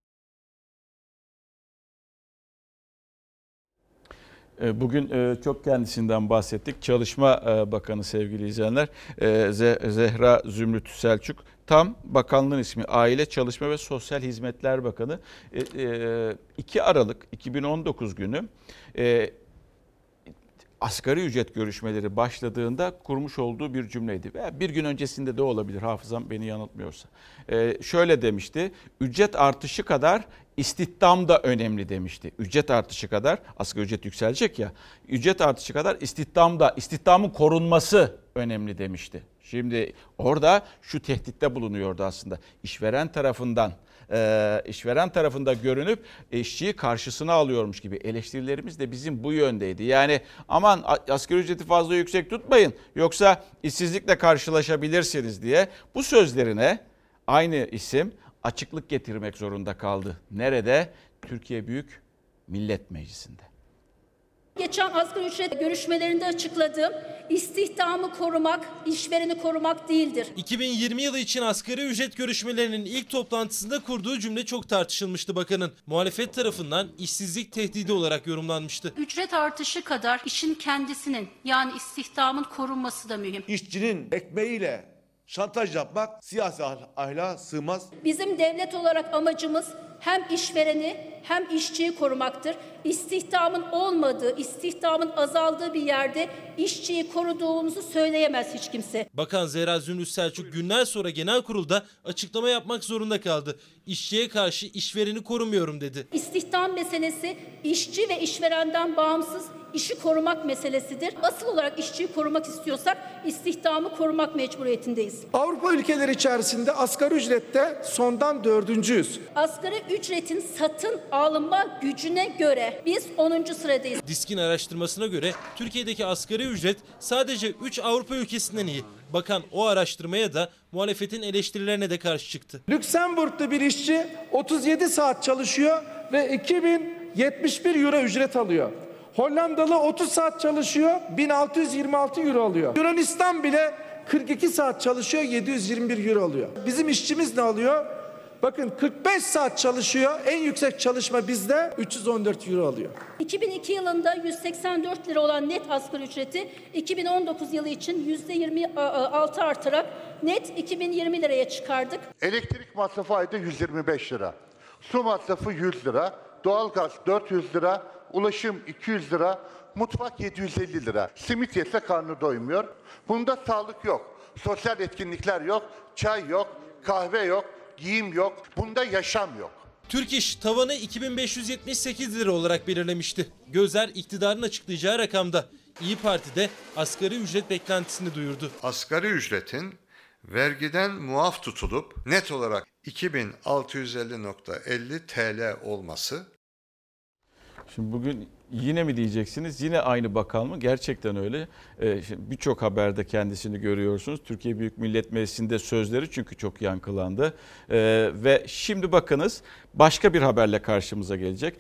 E, bugün çok kendisinden bahsettik. Çalışma Bakanı sevgili izleyenler Zehra Zümrüt Selçuk tam bakanlığın ismi Aile Çalışma ve Sosyal Hizmetler Bakanı 2 Aralık 2019 günü asgari ücret görüşmeleri başladığında kurmuş olduğu bir cümleydi. Veya bir gün öncesinde de olabilir hafızam beni yanıltmıyorsa. Ee, şöyle demişti, ücret artışı kadar istihdam da önemli demişti. Ücret artışı kadar, asgari ücret yükselecek ya, ücret artışı kadar istihdam da, istihdamın korunması önemli demişti. Şimdi orada şu tehditte bulunuyordu aslında. İşveren tarafından işveren tarafında görünüp işçiyi karşısına alıyormuş gibi eleştirilerimiz de bizim bu yöndeydi. Yani aman asgari ücreti fazla yüksek tutmayın yoksa işsizlikle karşılaşabilirsiniz diye bu sözlerine aynı isim açıklık getirmek zorunda kaldı. Nerede? Türkiye Büyük Millet Meclisi'nde. Geçen asgari ücret görüşmelerinde açıkladığım istihdamı korumak, işvereni korumak değildir. 2020 yılı için asgari ücret görüşmelerinin ilk toplantısında kurduğu cümle çok tartışılmıştı bakanın. Muhalefet tarafından işsizlik tehdidi olarak yorumlanmıştı. Ücret artışı kadar işin kendisinin yani istihdamın korunması da mühim. İşçinin ekmeğiyle şantaj yapmak siyasi ahlaka sığmaz. Bizim devlet olarak amacımız hem işvereni hem işçiyi korumaktır. İstihdamın olmadığı, istihdamın azaldığı bir yerde işçiyi koruduğumuzu söyleyemez hiç kimse. Bakan Zehra Zümrüt Selçuk günler sonra genel kurulda açıklama yapmak zorunda kaldı. İşçiye karşı işvereni korumuyorum dedi. İstihdam meselesi işçi ve işverenden bağımsız işi korumak meselesidir. Asıl olarak işçiyi korumak istiyorsak istihdamı korumak mecburiyetindeyiz. Avrupa ülkeleri içerisinde asgari ücrette sondan dördüncüyüz. Asgari ücretin satın alınma gücüne göre biz 10. sıradayız. Diskin araştırmasına göre Türkiye'deki asgari ücret sadece 3 Avrupa ülkesinden iyi. Bakan o araştırmaya da muhalefetin eleştirilerine de karşı çıktı. Lüksemburg'da bir işçi 37 saat çalışıyor ve 2071 euro ücret alıyor. Hollandalı 30 saat çalışıyor, 1626 euro alıyor. Yunanistan bile 42 saat çalışıyor, 721 euro alıyor. Bizim işçimiz ne alıyor? Bakın 45 saat çalışıyor, en yüksek çalışma bizde 314 euro alıyor. 2002 yılında 184 lira olan net asgari ücreti 2019 yılı için %26 artarak net 2020 liraya çıkardık. Elektrik masrafı ayda 125 lira. Su masrafı 100 lira. Doğalgaz 400 lira. Ulaşım 200 lira. Mutfak 750 lira. Simit yese karnı doymuyor. Bunda sağlık yok. Sosyal etkinlikler yok. Çay yok. Kahve yok. Giyim yok. Bunda yaşam yok. Türk İş tavanı 2578 lira olarak belirlemişti. Gözler iktidarın açıklayacağı rakamda. İyi Parti de asgari ücret beklentisini duyurdu. Asgari ücretin vergiden muaf tutulup net olarak 2650.50 TL olması Şimdi bugün yine mi diyeceksiniz? Yine aynı bakan mı? Gerçekten öyle. Ee, Birçok haberde kendisini görüyorsunuz. Türkiye Büyük Millet Meclisi'nde sözleri çünkü çok yankılandı. Ee, ve şimdi bakınız başka bir haberle karşımıza gelecek.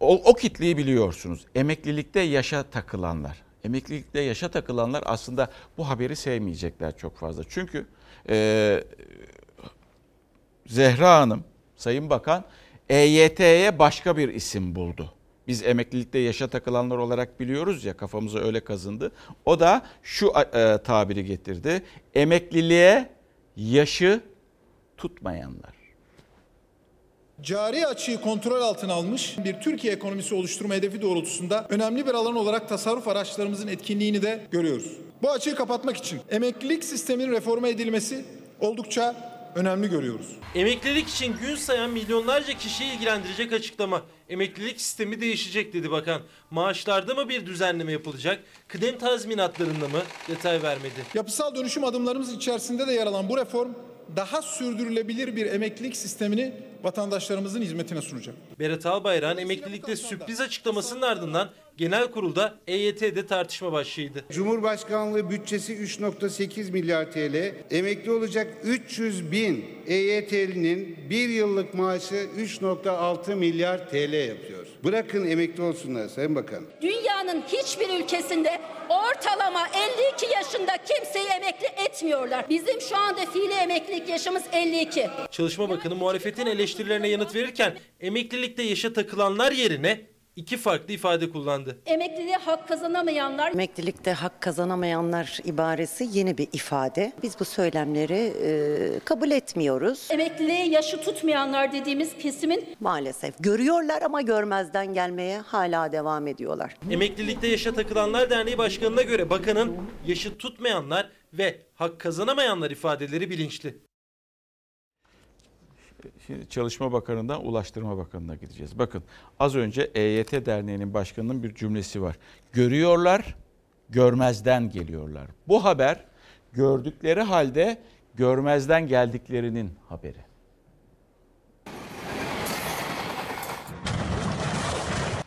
O, o kitleyi biliyorsunuz. Emeklilikte yaşa takılanlar. Emeklilikte yaşa takılanlar aslında bu haberi sevmeyecekler çok fazla. Çünkü e, Zehra Hanım, Sayın Bakan EYT'ye başka bir isim buldu. Biz emeklilikte yaşa takılanlar olarak biliyoruz ya kafamıza öyle kazındı. O da şu e, tabiri getirdi. Emekliliğe yaşı tutmayanlar. Cari açığı kontrol altına almış bir Türkiye ekonomisi oluşturma hedefi doğrultusunda önemli bir alan olarak tasarruf araçlarımızın etkinliğini de görüyoruz. Bu açığı kapatmak için emeklilik sisteminin reforme edilmesi oldukça önemli görüyoruz. Emeklilik için gün sayan milyonlarca kişiyi ilgilendirecek açıklama. Emeklilik sistemi değişecek dedi bakan. Maaşlarda mı bir düzenleme yapılacak? Kıdem tazminatlarında mı? Detay vermedi. Yapısal dönüşüm adımlarımız içerisinde de yer alan bu reform daha sürdürülebilir bir emeklilik sistemini vatandaşlarımızın hizmetine sunacak. Berat Albayrak'ın emeklilikte sürpriz açıklamasının ardından genel kurulda EYT'de tartışma başlığıydı. Cumhurbaşkanlığı bütçesi 3.8 milyar TL, emekli olacak 300 bin EYT'linin bir yıllık maaşı 3.6 milyar TL yapıyor. Bırakın emekli olsunlar Sayın Bakan. Dünyanın hiçbir ülkesinde ortalama 52 yaşında kimseyi emekli etmiyorlar. Bizim şu anda fiili emeklilik yaşımız 52. Çalışma Bakanı muhalefetin eleştirilerine yanıt verirken emeklilikte yaşa takılanlar yerine iki farklı ifade kullandı. Emekliliğe hak kazanamayanlar Emeklilikte hak kazanamayanlar ibaresi yeni bir ifade. Biz bu söylemleri e, kabul etmiyoruz. emekliliğe yaşı tutmayanlar dediğimiz kesimin Maalesef görüyorlar ama görmezden gelmeye hala devam ediyorlar. Emeklilikte yaşa takılanlar derneği başkanına göre bakanın yaşı tutmayanlar ve hak kazanamayanlar ifadeleri bilinçli. Şimdi Çalışma Bakanı'ndan Ulaştırma Bakanı'na gideceğiz. Bakın az önce EYT Derneği'nin başkanının bir cümlesi var. Görüyorlar, görmezden geliyorlar. Bu haber gördükleri halde görmezden geldiklerinin haberi.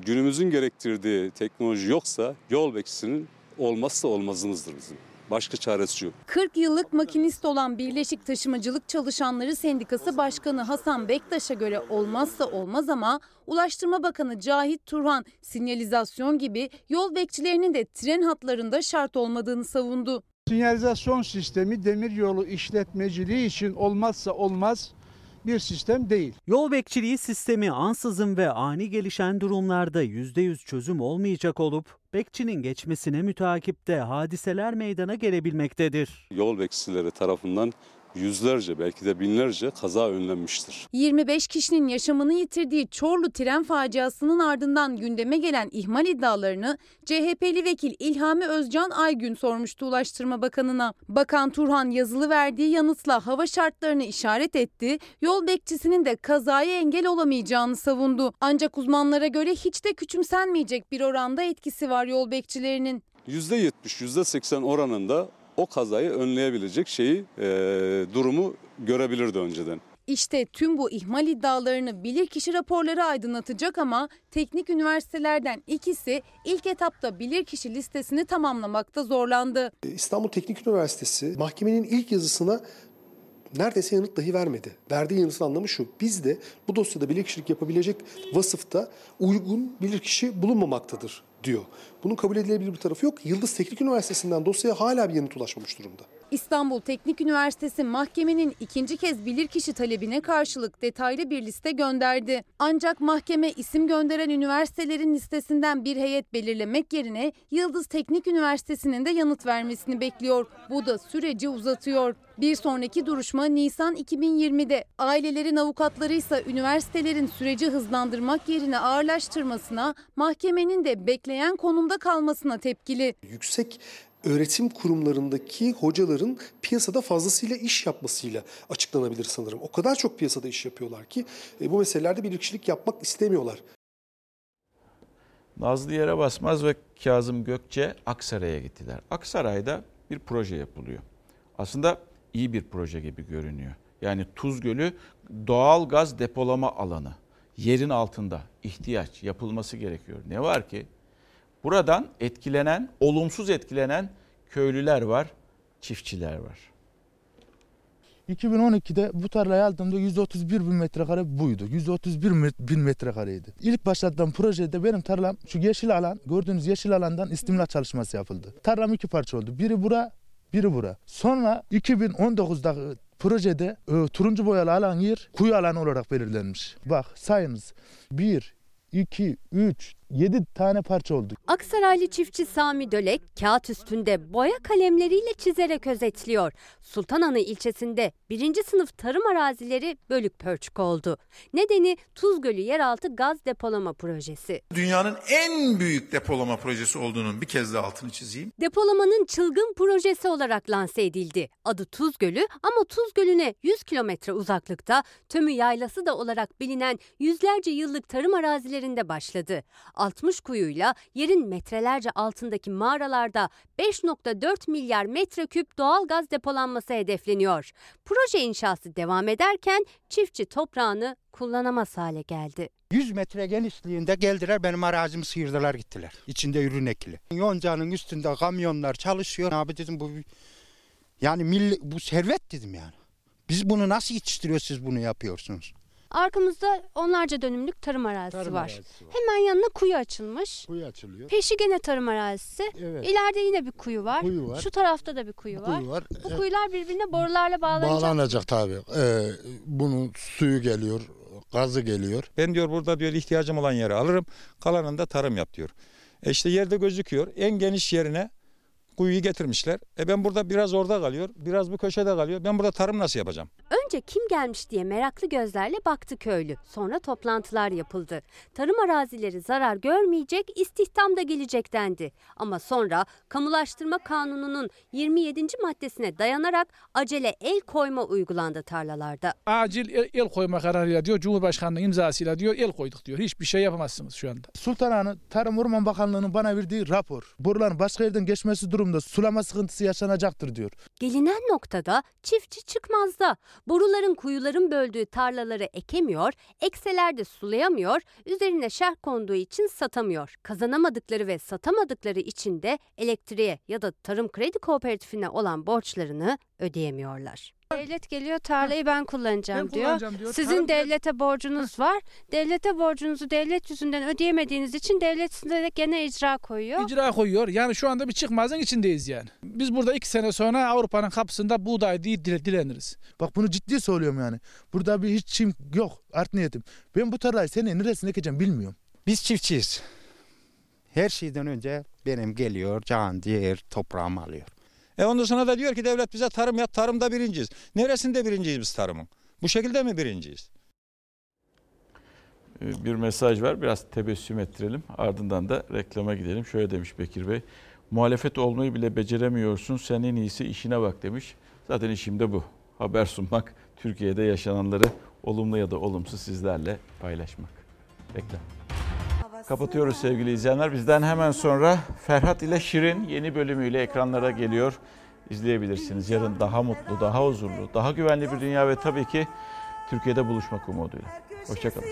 Günümüzün gerektirdiği teknoloji yoksa yol bekçisinin olmazsa olmazımızdır bizim. Başka çaresi yok. 40 yıllık makinist olan Birleşik Taşımacılık Çalışanları Sendikası Başkanı Hasan Bektaş'a göre olmazsa olmaz ama Ulaştırma Bakanı Cahit Turhan sinyalizasyon gibi yol bekçilerinin de tren hatlarında şart olmadığını savundu. Sinyalizasyon sistemi demiryolu işletmeciliği için olmazsa olmaz bir sistem değil. Yol bekçiliği sistemi ansızın ve ani gelişen durumlarda %100 çözüm olmayacak olup bekçinin geçmesine müteakipte hadiseler meydana gelebilmektedir. Yol bekçileri tarafından yüzlerce belki de binlerce kaza önlenmiştir. 25 kişinin yaşamını yitirdiği Çorlu tren faciasının ardından gündeme gelen ihmal iddialarını CHP'li vekil İlhami Özcan Aygün sormuştu Ulaştırma Bakanı'na. Bakan Turhan yazılı verdiği yanıtla hava şartlarını işaret etti, yol bekçisinin de kazaya engel olamayacağını savundu. Ancak uzmanlara göre hiç de küçümsenmeyecek bir oranda etkisi var yol bekçilerinin. %70, %80 oranında o kazayı önleyebilecek şeyi e, durumu görebilirdi önceden. İşte tüm bu ihmal iddialarını bilirkişi raporları aydınlatacak ama teknik üniversitelerden ikisi ilk etapta bilirkişi listesini tamamlamakta zorlandı. İstanbul Teknik Üniversitesi mahkemenin ilk yazısına neredeyse yanıt dahi vermedi. Verdiği yanıtın anlamı şu. Bizde bu dosyada bilirkişilik yapabilecek vasıfta uygun bilirkişi bulunmamaktadır diyor. Bunun kabul edilebilir bir tarafı yok. Yıldız Teknik Üniversitesi'nden dosyaya hala bir yanıt ulaşmamış durumda. İstanbul Teknik Üniversitesi mahkemenin ikinci kez bilirkişi talebine karşılık detaylı bir liste gönderdi. Ancak mahkeme isim gönderen üniversitelerin listesinden bir heyet belirlemek yerine Yıldız Teknik Üniversitesi'nin de yanıt vermesini bekliyor. Bu da süreci uzatıyor. Bir sonraki duruşma Nisan 2020'de. Ailelerin avukatları ise üniversitelerin süreci hızlandırmak yerine ağırlaştırmasına, mahkemenin de bekleyen konumda kalmasına tepkili. Yüksek öğretim kurumlarındaki hocaların piyasada fazlasıyla iş yapmasıyla açıklanabilir sanırım. O kadar çok piyasada iş yapıyorlar ki e, bu meselelerde bilirkişilik yapmak istemiyorlar. Nazlı Yere Basmaz ve Kazım Gökçe Aksaray'a gittiler. Aksaray'da bir proje yapılıyor. Aslında iyi bir proje gibi görünüyor. Yani Tuz Gölü doğal gaz depolama alanı. Yerin altında ihtiyaç yapılması gerekiyor. Ne var ki buradan etkilenen, olumsuz etkilenen köylüler var, çiftçiler var. 2012'de bu tarlayı aldığımda 131 bin metrekare buydu. 131 bin metrekareydi. İlk başlattığım projede benim tarlam şu yeşil alan, gördüğünüz yeşil alandan istimlak çalışması yapıldı. Tarlam iki parça oldu. Biri bura, biri bura. Sonra 2019'da projede e, turuncu boyalı alan yer kuyu alanı olarak belirlenmiş. Bak sayınız. 1, 2, 3, 7 tane parça oldu. Aksaraylı çiftçi Sami Dölek kağıt üstünde boya kalemleriyle çizerek özetliyor. Sultananı ilçesinde birinci sınıf tarım arazileri bölük pörçük oldu. Nedeni Tuzgölü yeraltı gaz depolama projesi. Dünyanın en büyük depolama projesi olduğunun bir kez daha altını çizeyim. Depolamanın çılgın projesi olarak lanse edildi. Adı Tuzgölü ama Tuzgölü'ne 100 kilometre uzaklıkta Tömü Yaylası da olarak bilinen yüzlerce yıllık tarım arazilerinde başladı. 60 kuyuyla yerin metrelerce altındaki mağaralarda 5.4 milyar metreküp doğal gaz depolanması hedefleniyor. Proje inşası devam ederken çiftçi toprağını kullanamaz hale geldi. 100 metre genişliğinde geldiler benim arazimi sıyırdılar gittiler. İçinde ürün ekili. Yonca'nın üstünde kamyonlar çalışıyor. Abi dedim bu yani milli, bu servet dedim yani. Biz bunu nasıl yetiştiriyoruz siz bunu yapıyorsunuz? Arkamızda onlarca dönümlük tarım arazisi Tarım var. arazisi var. Hemen yanına kuyu açılmış. Kuyu açılıyor. Peşi gene tarım arazisi. Evet. İleride yine bir kuyu var. Kuyu var. Şu tarafta da bir kuyu var. Kuyu var. Bu kuyular birbirine borularla bağlanacak. Bağlanacak tabii. Ee, bunun suyu geliyor, gazı geliyor. Ben diyor burada diyor ihtiyacım olan yeri alırım. Kalanında tarım yap diyor. E işte yerde gözüküyor. En geniş yerine kuyuyu getirmişler. E ben burada biraz orada kalıyor. Biraz bu köşede kalıyor. Ben burada tarım nasıl yapacağım? Önce kim gelmiş diye meraklı gözlerle baktı köylü. Sonra toplantılar yapıldı. Tarım arazileri zarar görmeyecek, istihdam da gelecek dendi. Ama sonra kamulaştırma kanununun 27. maddesine dayanarak acele el koyma uygulandı tarlalarda. Acil el, el koyma kararıyla diyor Cumhurbaşkanlığı imzasıyla diyor el koyduk diyor. Hiçbir şey yapamazsınız şu anda. Sultanahmet Tarım Orman Bakanlığı'nın bana verdiği rapor. Boruların başka yerden geçmesi durumda sulama sıkıntısı yaşanacaktır diyor. Gelinen noktada çiftçi çıkmazda. Boru Boruların kuyuların böldüğü tarlaları ekemiyor, ekseler de sulayamıyor, üzerine şerh konduğu için satamıyor. Kazanamadıkları ve satamadıkları için de elektriğe ya da tarım kredi kooperatifine olan borçlarını ödeyemiyorlar. Devlet geliyor tarlayı ben kullanacağım, Ben diyor. kullanacağım diyor. Sizin Tarım- devlete borcunuz var. Devlete borcunuzu devlet yüzünden ödeyemediğiniz için devlet size de gene icra koyuyor. İcra koyuyor. Yani şu anda bir çıkmazın içindeyiz yani. Biz burada iki sene sonra Avrupa'nın kapısında buğday diye dile- dileniriz. Bak bunu ciddi söylüyorum yani. Burada bir hiç çim yok art niyetim. Ben bu tarlayı seneye neresine ekeceğim bilmiyorum. Biz çiftçiyiz. Her şeyden önce benim geliyor can diğer toprağımı alıyor. E ondan sonra da diyor ki devlet bize tarım yap, tarımda birinciyiz. Neresinde birinciyiz biz tarımın? Bu şekilde mi birinciyiz? Ee, Bir mesaj var. Biraz tebessüm ettirelim. Ardından da reklama gidelim. Şöyle demiş Bekir Bey. Muhalefet olmayı bile beceremiyorsun. Sen en iyisi işine bak demiş. Zaten işim de bu. Haber sunmak, Türkiye'de yaşananları olumlu ya da olumsuz sizlerle paylaşmak. Reklam. Kapatıyoruz sevgili izleyenler. Bizden hemen sonra Ferhat ile Şirin yeni bölümüyle ekranlara geliyor. İzleyebilirsiniz. Yarın daha mutlu, daha huzurlu, daha güvenli bir dünya ve tabii ki Türkiye'de buluşmak umuduyla. Hoşçakalın.